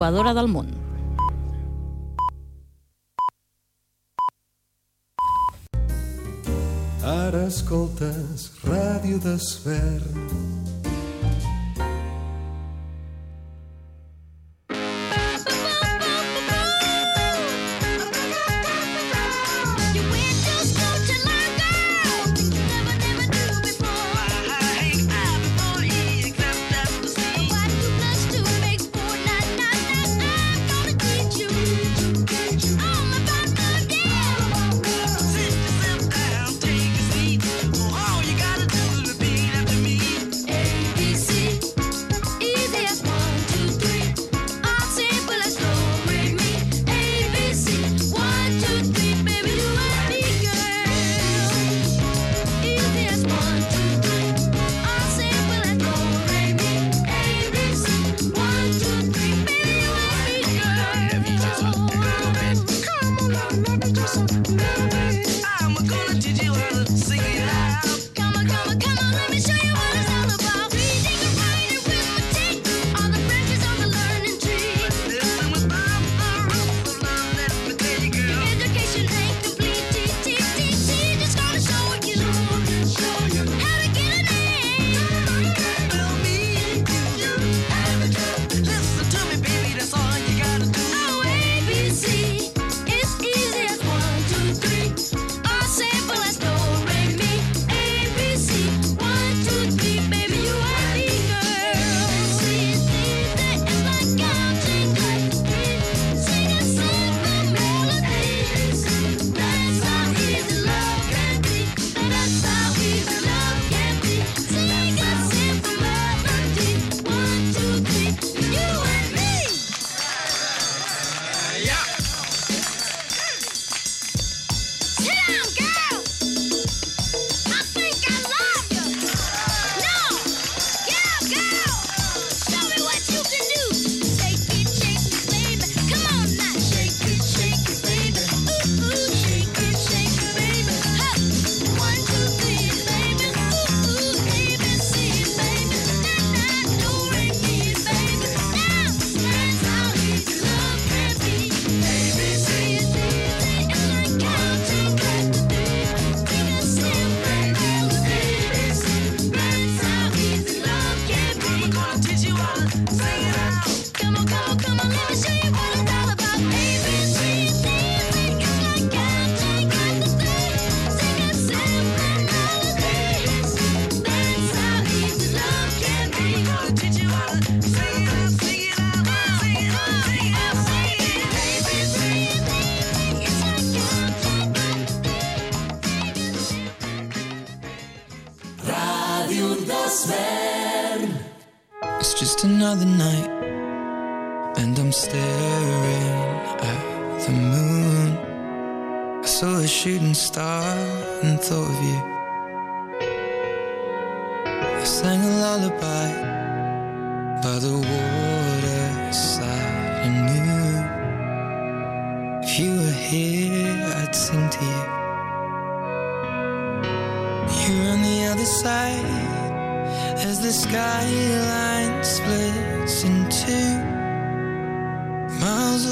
jugadora del món. Ara escoltes Ràdio Desvern.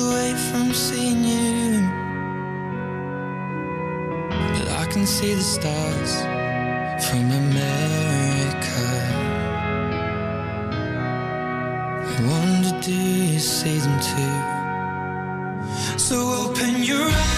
away from seeing you. But I can see the stars from America. I wonder, do you see them too? So open your eyes.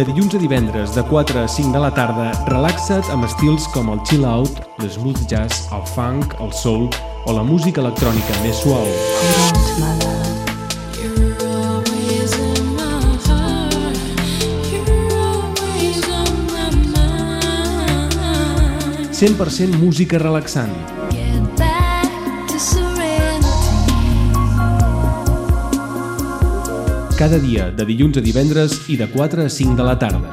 De dilluns a divendres, de 4 a 5 de la tarda, relaxa't amb estils com el chill out, el smooth jazz, el funk, el soul o la música electrònica més suau. 100% música relaxant. Cada dia, de dilluns a divendres i de 4 a 5 de la tarda.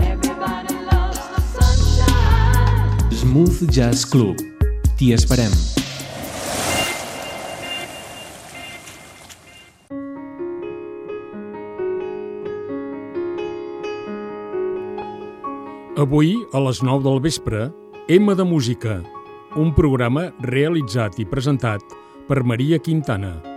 Smooth Jazz Club. T'hi esperem. Avui, a les 9 del vespre, M de Música, un programa realitzat i presentat per Maria Quintana.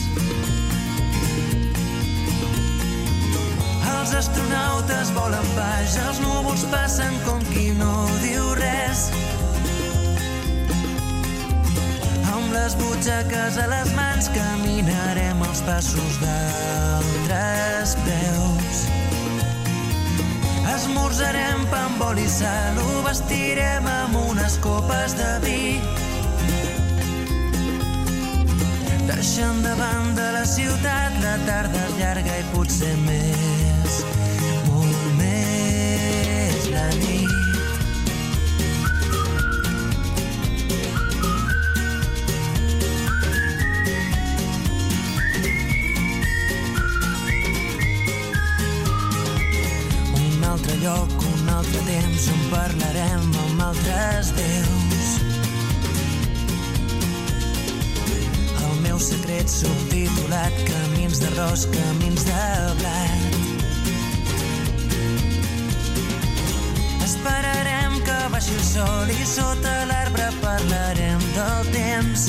Astronautes volen baix, els núvols passen com qui no diu res. Amb les butxaques a les mans caminarem els passos d'altres peus. Esmorzarem pa amb oli i sal, ho vestirem amb unes copes de vi. Deixant de banda la ciutat, la tarda és llarga i potser més, lloc, un altre temps on parlarem amb altres déus. El meu secret subtitulat Camins d'arròs, camins de blat. Esperarem que baixi el sol i sota l'arbre parlarem del temps.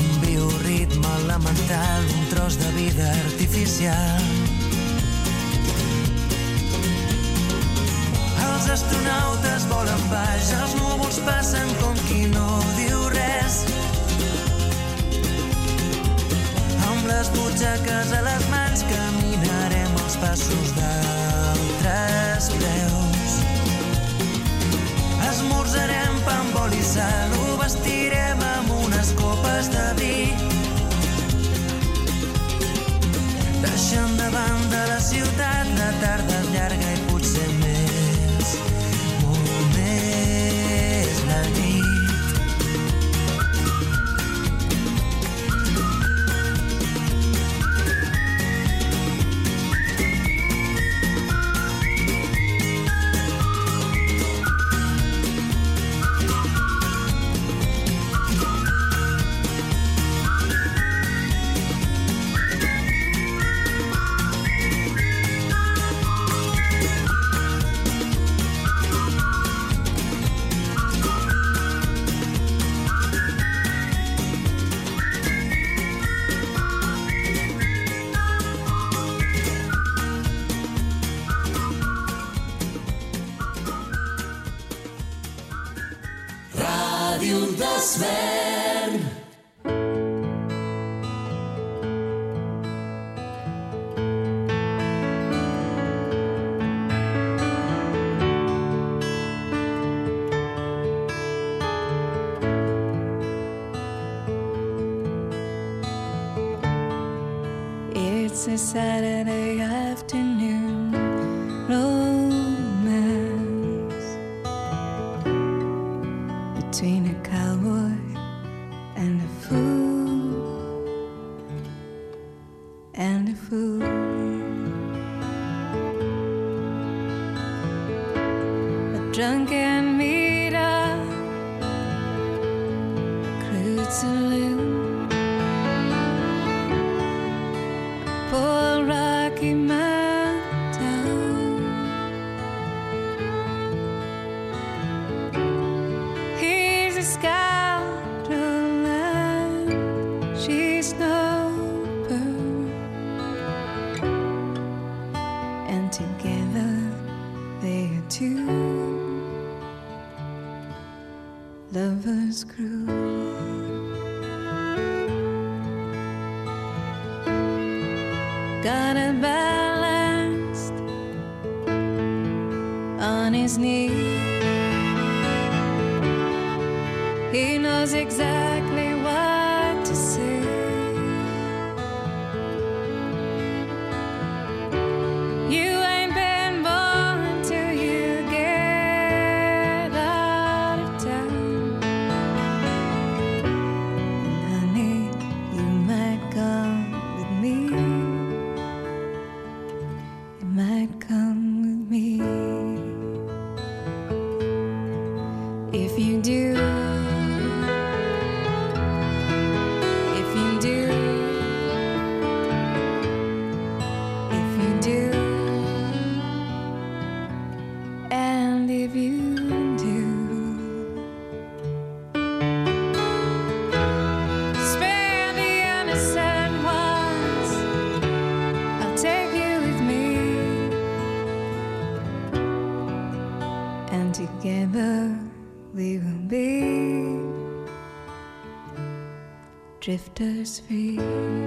Un bioritme elemental, un tros de vida artificial. Els astronautes volen baix, els núvols passen com qui no diu res. Amb les butxaques a les mans caminarem els passos d'altres preus. Esmorzarem pa amb oli i sal, ho vestirem amb unes copes de vi. Deixant de banda la ciutat, la tarda you do drifters free.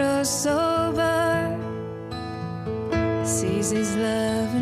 grows sober, sees his love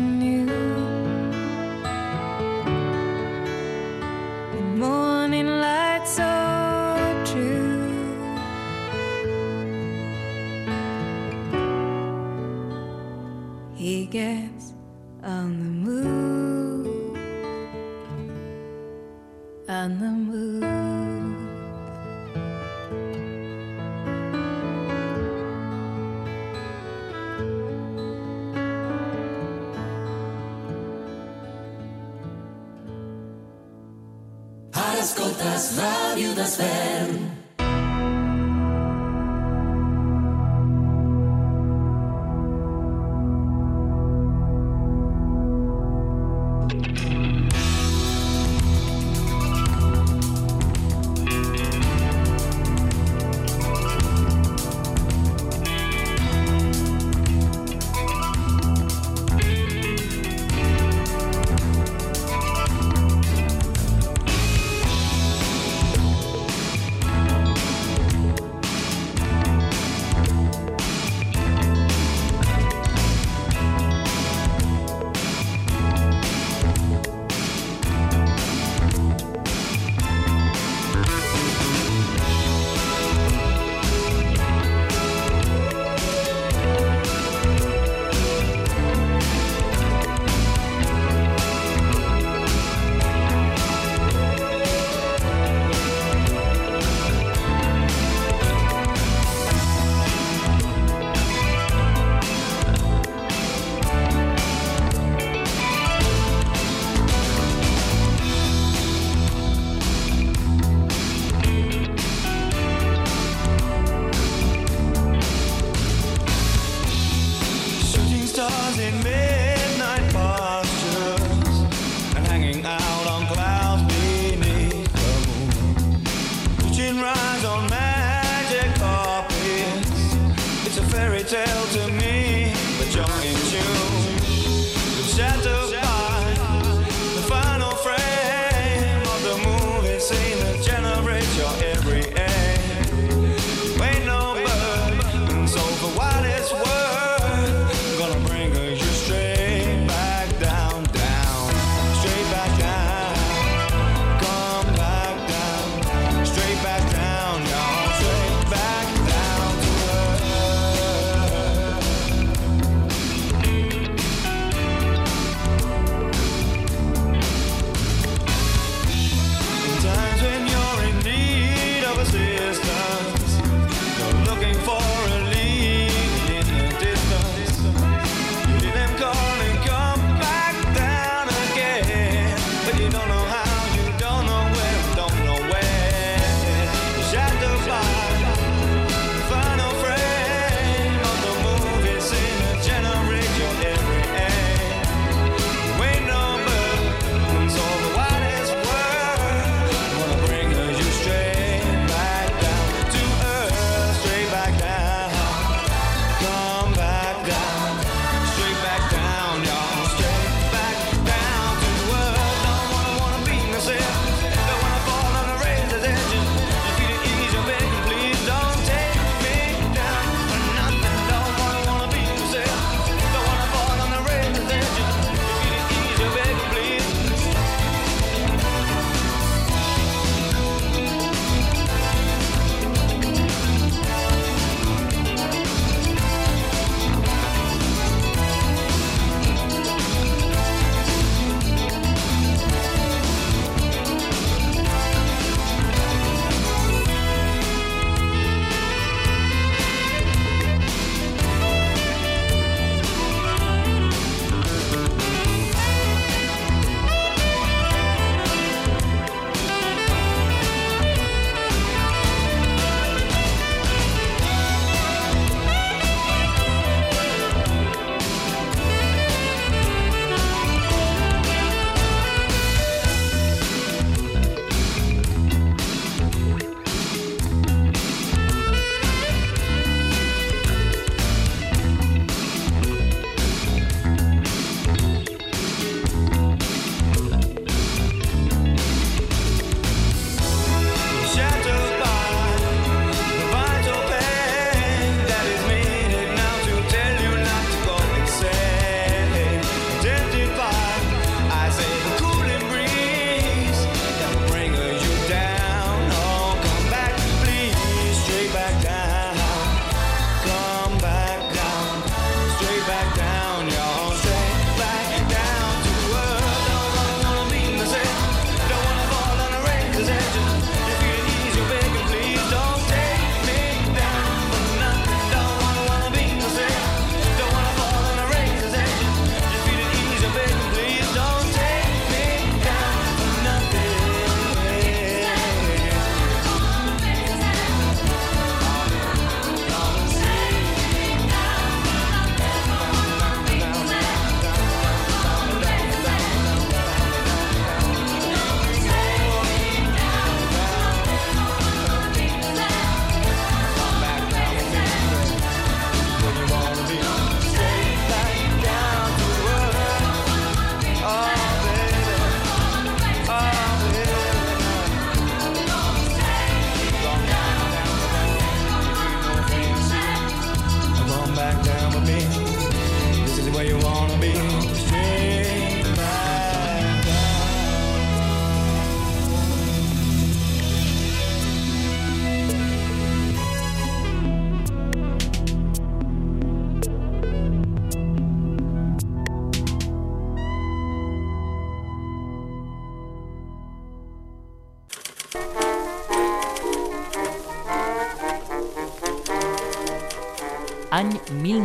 atmosphere.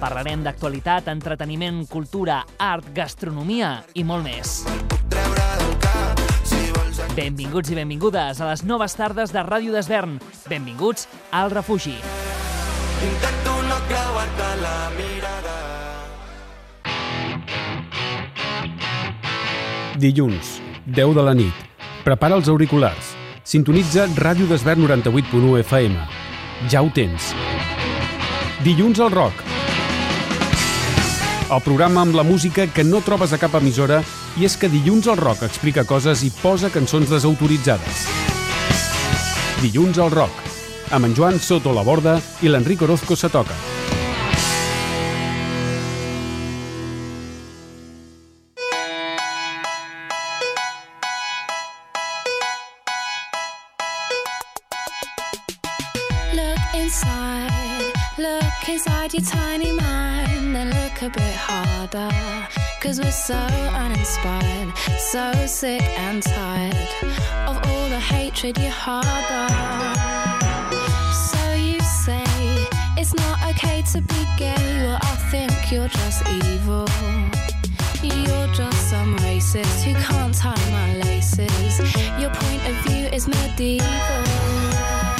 Parlarem d'actualitat, entreteniment, cultura, art, gastronomia i molt més. Benvinguts i benvingudes a les noves tardes de Ràdio d'Esvern. Benvinguts al refugi. Intento no creuar-te la mirada. Dilluns, 10 de la nit. Prepara els auriculars. Sintonitza Ràdio d'Esvern 98.1 FM. Ja ho tens. Dilluns al rock. El programa amb la música que no trobes a cap emissora i és que Dilluns al rock explica coses i posa cançons desautoritzades. Dilluns al rock. Amb en Joan Soto la Borda i l'Enric Orozco se toca. Look inside, look inside your tiny a bit harder. Cause we're so uninspired, so sick and tired of all the hatred you harbor. So you say it's not okay to be gay, well, I think you're just evil. You're just some racist who can't tie my laces. Your point of view is medieval.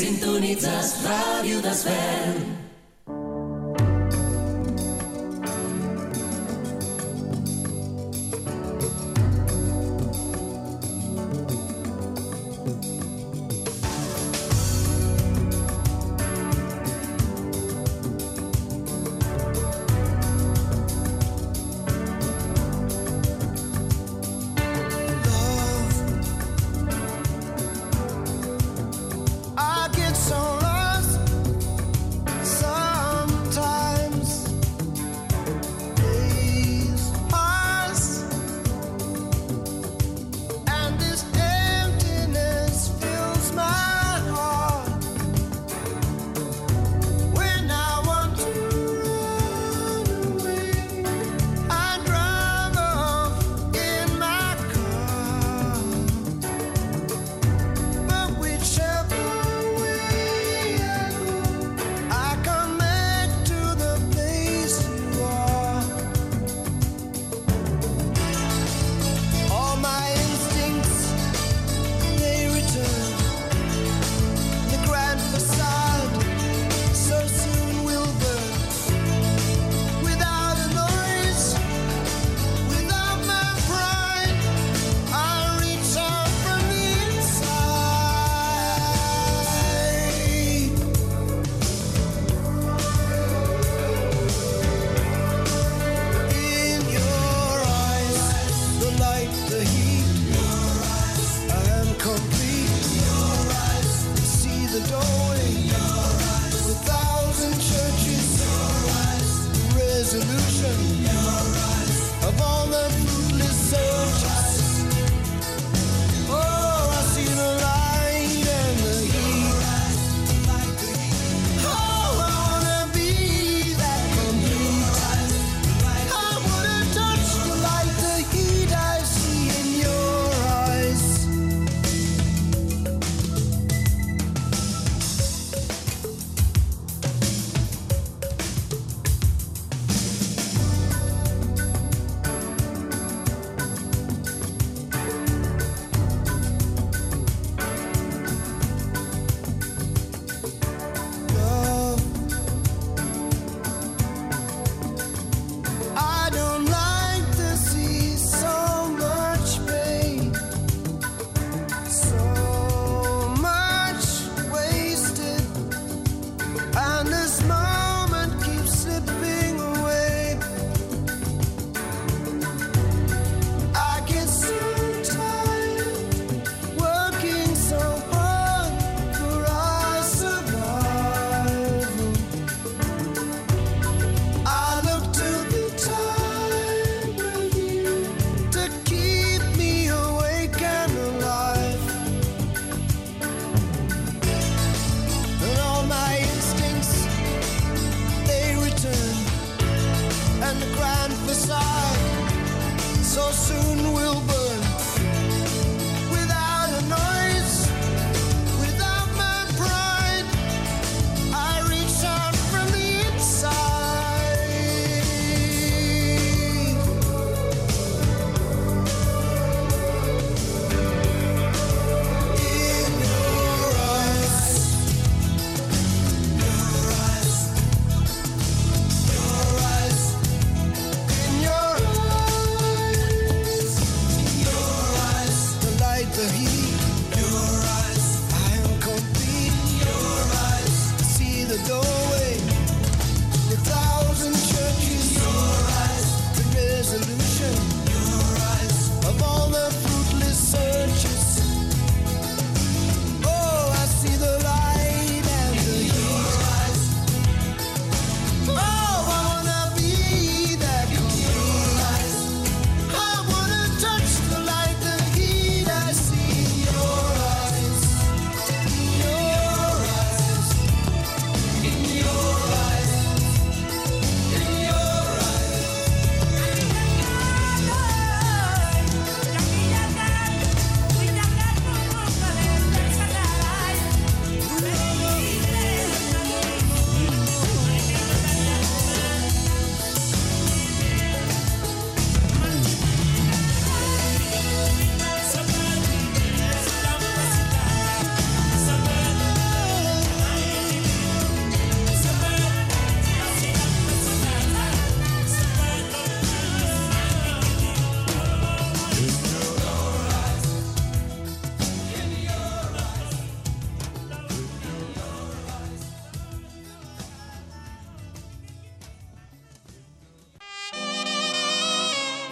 Sintonitzes Ràdio Desvern.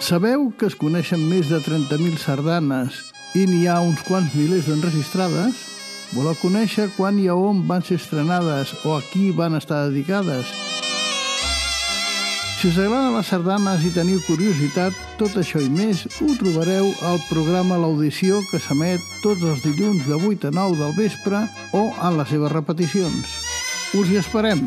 Sabeu que es coneixen més de 30.000 sardanes i n'hi ha uns quants milers d'enregistrades? Voleu conèixer quan i a on van ser estrenades o a qui van estar dedicades? Si us agraden les sardanes i teniu curiositat, tot això i més ho trobareu al programa L'Audició que s'emet tots els dilluns de 8 a 9 del vespre o a les seves repeticions. Us hi esperem!